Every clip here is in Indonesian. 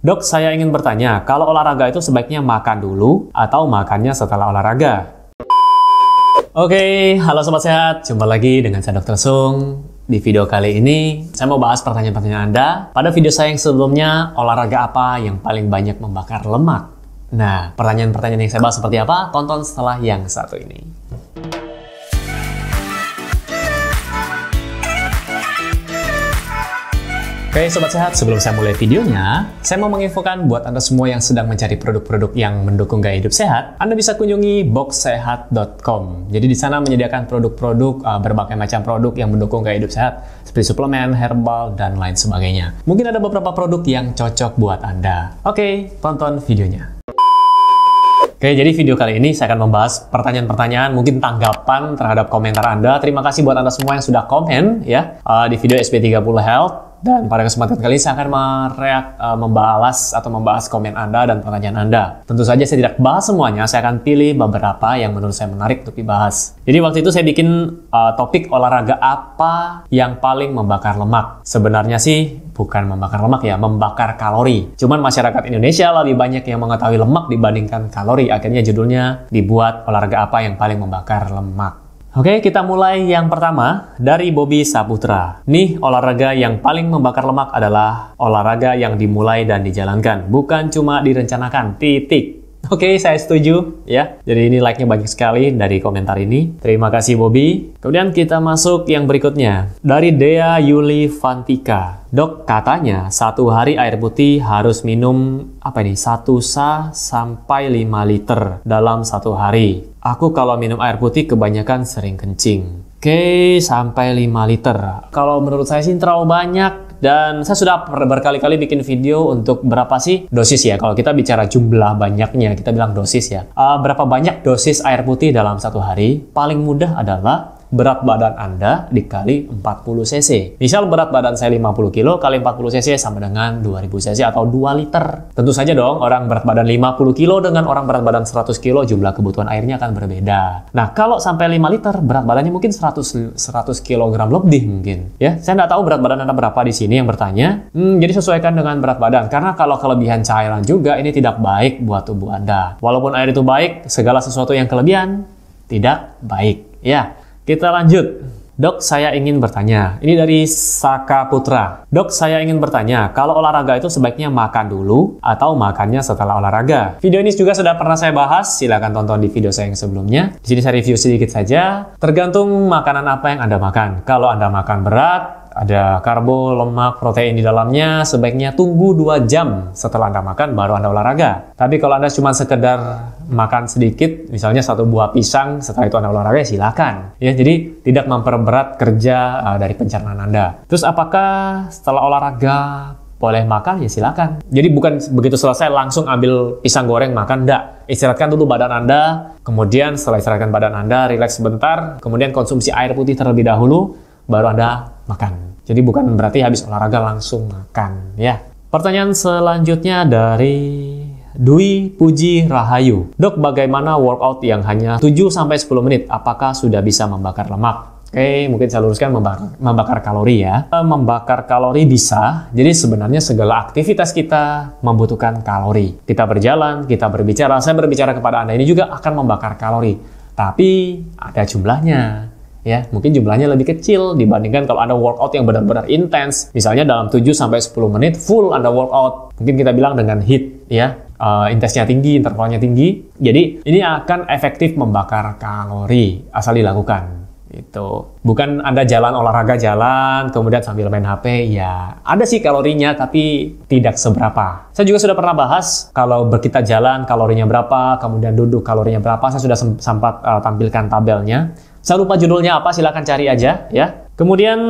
Dok, saya ingin bertanya, kalau olahraga itu sebaiknya makan dulu atau makannya setelah olahraga? Oke, halo sobat sehat. Jumpa lagi dengan saya Dr. Sung. Di video kali ini, saya mau bahas pertanyaan-pertanyaan Anda. Pada video saya yang sebelumnya, olahraga apa yang paling banyak membakar lemak? Nah, pertanyaan-pertanyaan yang saya bahas seperti apa? Tonton setelah yang satu ini. Oke Sobat Sehat, sebelum saya mulai videonya, saya mau menginfokan buat Anda semua yang sedang mencari produk-produk yang mendukung gaya hidup sehat, Anda bisa kunjungi boxsehat.com. Jadi di sana menyediakan produk-produk, uh, berbagai macam produk yang mendukung gaya hidup sehat, seperti suplemen, herbal, dan lain sebagainya. Mungkin ada beberapa produk yang cocok buat Anda. Oke, tonton videonya. Oke, jadi video kali ini saya akan membahas pertanyaan-pertanyaan, mungkin tanggapan terhadap komentar Anda. Terima kasih buat Anda semua yang sudah komen ya uh, di video SB30 Health. Dan pada kesempatan kali ini saya akan mereak, uh, membalas atau membahas komen Anda dan pertanyaan Anda. Tentu saja saya tidak bahas semuanya, saya akan pilih beberapa yang menurut saya menarik untuk dibahas. Jadi waktu itu saya bikin uh, topik olahraga apa yang paling membakar lemak. Sebenarnya sih bukan membakar lemak ya, membakar kalori. Cuman masyarakat Indonesia lebih banyak yang mengetahui lemak dibandingkan kalori. Akhirnya judulnya dibuat olahraga apa yang paling membakar lemak. Oke, kita mulai yang pertama dari Bobby Saputra. Nih, olahraga yang paling membakar lemak adalah olahraga yang dimulai dan dijalankan, bukan cuma direncanakan. Titik. Oke, saya setuju ya. Jadi ini like-nya banyak sekali dari komentar ini. Terima kasih Bobby. Kemudian kita masuk yang berikutnya. Dari Dea Yuli Fantika. Dok, katanya satu hari air putih harus minum apa ini? Satu sa sampai 5 liter dalam satu hari. Aku kalau minum air putih kebanyakan sering kencing. Oke, sampai 5 liter. Kalau menurut saya sih terlalu banyak dan saya sudah berkali-kali bikin video untuk berapa sih dosis ya. Kalau kita bicara jumlah banyaknya, kita bilang dosis ya. Uh, berapa banyak dosis air putih dalam satu hari? Paling mudah adalah berat badan Anda dikali 40 cc. Misal berat badan saya 50 kilo kali 40 cc sama dengan 2000 cc atau 2 liter. Tentu saja dong orang berat badan 50 kilo dengan orang berat badan 100 kilo jumlah kebutuhan airnya akan berbeda. Nah kalau sampai 5 liter berat badannya mungkin 100 100 kilogram lebih mungkin. Ya saya nggak tahu berat badan Anda berapa di sini yang bertanya. Hmm, jadi sesuaikan dengan berat badan karena kalau kelebihan cairan juga ini tidak baik buat tubuh Anda. Walaupun air itu baik, segala sesuatu yang kelebihan tidak baik. Ya, kita lanjut. Dok, saya ingin bertanya. Ini dari Saka Putra. Dok, saya ingin bertanya, kalau olahraga itu sebaiknya makan dulu atau makannya setelah olahraga? Video ini juga sudah pernah saya bahas, silahkan tonton di video saya yang sebelumnya. Di sini saya review sedikit saja. Tergantung makanan apa yang Anda makan. Kalau Anda makan berat, ada karbo, lemak, protein di dalamnya, sebaiknya tunggu 2 jam setelah Anda makan baru Anda olahraga. Tapi kalau Anda cuma sekedar makan sedikit, misalnya satu buah pisang, setelah itu Anda olahraga, silakan. Ya, jadi tidak memperberat kerja uh, dari pencernaan Anda. Terus apakah setelah olahraga boleh makan ya silakan. Jadi bukan begitu selesai langsung ambil pisang goreng makan, enggak. Istirahatkan dulu badan Anda, kemudian setelah istirahatkan badan Anda, rileks sebentar, kemudian konsumsi air putih terlebih dahulu, baru Anda makan. Jadi bukan berarti habis olahraga langsung makan ya. Pertanyaan selanjutnya dari Dwi Puji Rahayu. Dok, bagaimana workout yang hanya 7-10 menit? Apakah sudah bisa membakar lemak? Oke, mungkin saya luruskan membakar, membakar kalori ya. Eh, membakar kalori bisa, jadi sebenarnya segala aktivitas kita membutuhkan kalori. Kita berjalan, kita berbicara, saya berbicara kepada Anda ini juga akan membakar kalori. Tapi ada jumlahnya ya mungkin jumlahnya lebih kecil dibandingkan kalau Anda workout yang benar-benar intens misalnya dalam 7 sampai 10 menit full Anda workout. Mungkin kita bilang dengan HIIT ya. Uh, intensnya tinggi intervalnya tinggi. Jadi ini akan efektif membakar kalori asal dilakukan itu bukan anda jalan olahraga jalan kemudian sambil main HP ya ada sih kalorinya tapi tidak seberapa saya juga sudah pernah bahas kalau kita jalan kalorinya berapa kemudian duduk kalorinya berapa saya sudah sempat uh, tampilkan tabelnya saya lupa judulnya apa, silahkan cari aja ya. Kemudian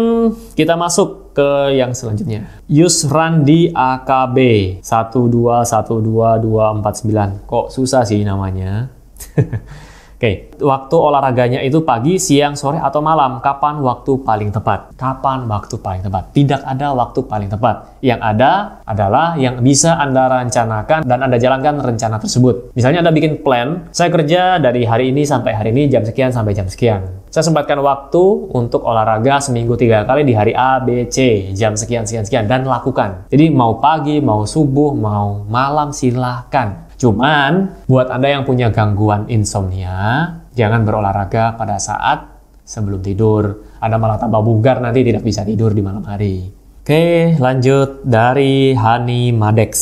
kita masuk ke yang selanjutnya. Yusrandi AKB 1212249. Kok susah sih namanya? Oke, waktu olahraganya itu pagi, siang, sore, atau malam. Kapan waktu paling tepat? Kapan waktu paling tepat? Tidak ada waktu paling tepat. Yang ada adalah yang bisa Anda rencanakan dan Anda jalankan rencana tersebut. Misalnya Anda bikin plan, saya kerja dari hari ini sampai hari ini jam sekian sampai jam sekian. Saya sempatkan waktu untuk olahraga seminggu tiga kali di hari A, B, C, jam sekian, sekian, sekian, dan lakukan. Jadi mau pagi, mau subuh, mau malam, silahkan. Cuman, buat Anda yang punya gangguan insomnia, jangan berolahraga pada saat sebelum tidur. Anda malah tambah bugar nanti tidak bisa tidur di malam hari. Oke, lanjut dari Hani Madex.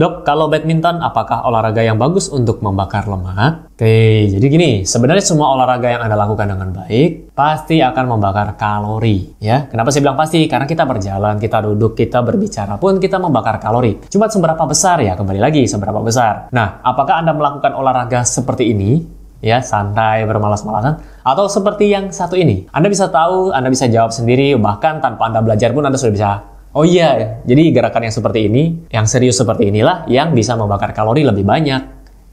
Dok, kalau badminton apakah olahraga yang bagus untuk membakar lemak? Oke, jadi gini, sebenarnya semua olahraga yang Anda lakukan dengan baik pasti akan membakar kalori, ya. Kenapa saya bilang pasti? Karena kita berjalan, kita duduk, kita berbicara pun kita membakar kalori. Cuma seberapa besar ya? Kembali lagi, seberapa besar. Nah, apakah Anda melakukan olahraga seperti ini? ya santai bermalas-malasan atau seperti yang satu ini Anda bisa tahu Anda bisa jawab sendiri bahkan tanpa Anda belajar pun Anda sudah bisa oh iya jadi gerakan yang seperti ini yang serius seperti inilah yang bisa membakar kalori lebih banyak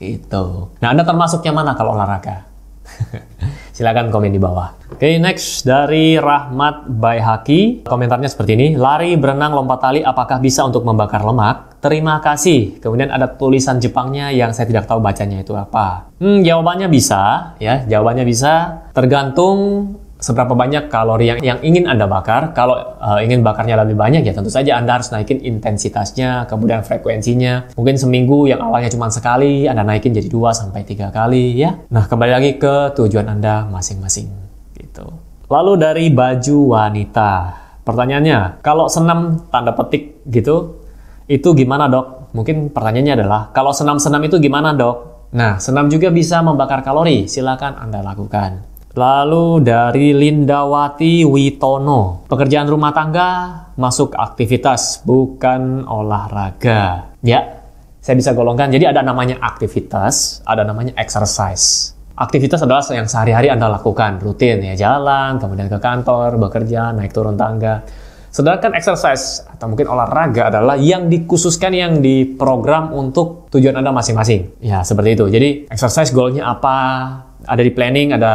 itu nah Anda termasuk yang mana kalau olahraga Silahkan komen di bawah. Oke, okay, next dari Rahmat Bayhaki. Komentarnya seperti ini. Lari, berenang, lompat tali, apakah bisa untuk membakar lemak? Terima kasih. Kemudian ada tulisan Jepangnya yang saya tidak tahu bacanya itu apa. Hmm, jawabannya bisa, ya. Jawabannya bisa. Tergantung seberapa banyak kalori yang, yang ingin Anda bakar. Kalau uh, ingin bakarnya lebih banyak ya tentu saja Anda harus naikin intensitasnya, kemudian frekuensinya. Mungkin seminggu yang awalnya cuma sekali, Anda naikin jadi 2 sampai 3 kali ya. Nah, kembali lagi ke tujuan Anda masing-masing gitu. Lalu dari baju wanita. Pertanyaannya, kalau senam tanda petik gitu, itu gimana dok? Mungkin pertanyaannya adalah, kalau senam-senam itu gimana dok? Nah, senam juga bisa membakar kalori, silakan Anda lakukan. Lalu dari Lindawati Witono, pekerjaan rumah tangga masuk aktivitas bukan olahraga. Ya, saya bisa golongkan. Jadi ada namanya aktivitas, ada namanya exercise. Aktivitas adalah yang sehari-hari Anda lakukan, rutin ya, jalan, kemudian ke kantor, bekerja, naik turun tangga. Sedangkan exercise atau mungkin olahraga adalah yang dikhususkan yang diprogram untuk tujuan Anda masing-masing. Ya, seperti itu. Jadi exercise goalnya apa, ada di planning, ada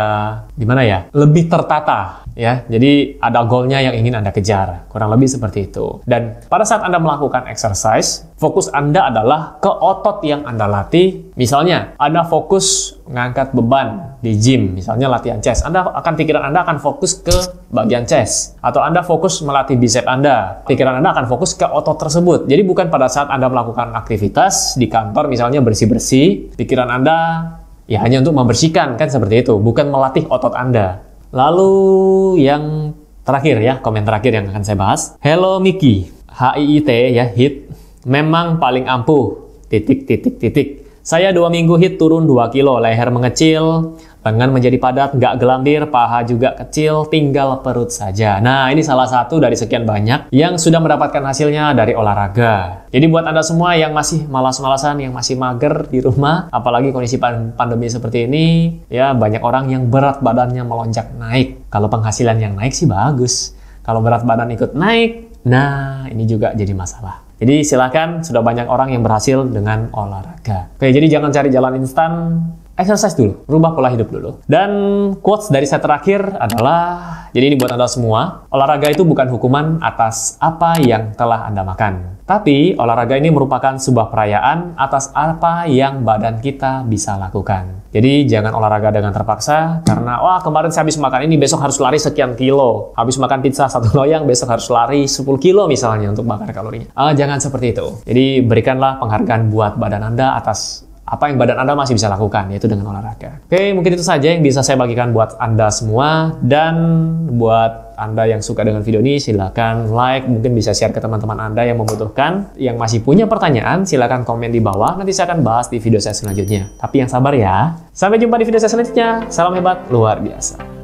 di mana ya? Lebih tertata ya. Jadi ada goalnya yang ingin Anda kejar. Kurang lebih seperti itu. Dan pada saat Anda melakukan exercise, fokus Anda adalah ke otot yang Anda latih. Misalnya, Anda fokus mengangkat beban di gym, misalnya latihan chest. Anda akan pikiran Anda akan fokus ke bagian chest atau Anda fokus melatih bicep Anda. Pikiran Anda akan fokus ke otot tersebut. Jadi bukan pada saat Anda melakukan aktivitas di kantor misalnya bersih-bersih, pikiran Anda ya hanya untuk membersihkan kan seperti itu, bukan melatih otot Anda. Lalu yang terakhir ya, komen terakhir yang akan saya bahas. Hello Miki, HIIT ya, hit. Memang paling ampuh, titik titik titik. Saya dua minggu hit turun 2 kilo, leher mengecil, lengan menjadi padat, nggak gelambir, paha juga kecil, tinggal perut saja. Nah, ini salah satu dari sekian banyak yang sudah mendapatkan hasilnya dari olahraga. Jadi buat Anda semua yang masih malas-malasan, yang masih mager di rumah, apalagi kondisi pandemi seperti ini, ya banyak orang yang berat badannya melonjak naik. Kalau penghasilan yang naik sih bagus. Kalau berat badan ikut naik, nah ini juga jadi masalah. Jadi silakan sudah banyak orang yang berhasil dengan olahraga. Oke, jadi jangan cari jalan instan, exercise dulu, rubah pola hidup dulu. Dan quotes dari saya terakhir adalah, jadi ini buat Anda semua, olahraga itu bukan hukuman atas apa yang telah Anda makan. Tapi, olahraga ini merupakan sebuah perayaan atas apa yang badan kita bisa lakukan. Jadi, jangan olahraga dengan terpaksa, karena, wah kemarin saya habis makan ini, besok harus lari sekian kilo. Habis makan pizza satu loyang, besok harus lari 10 kilo misalnya untuk bakar kalorinya. Uh, jangan seperti itu. Jadi, berikanlah penghargaan buat badan Anda atas apa yang badan Anda masih bisa lakukan, yaitu dengan olahraga. Oke, mungkin itu saja yang bisa saya bagikan buat Anda semua. Dan buat Anda yang suka dengan video ini, silahkan like, mungkin bisa share ke teman-teman Anda yang membutuhkan. Yang masih punya pertanyaan, silahkan komen di bawah. Nanti saya akan bahas di video saya selanjutnya. Tapi yang sabar ya. Sampai jumpa di video saya selanjutnya. Salam hebat, luar biasa.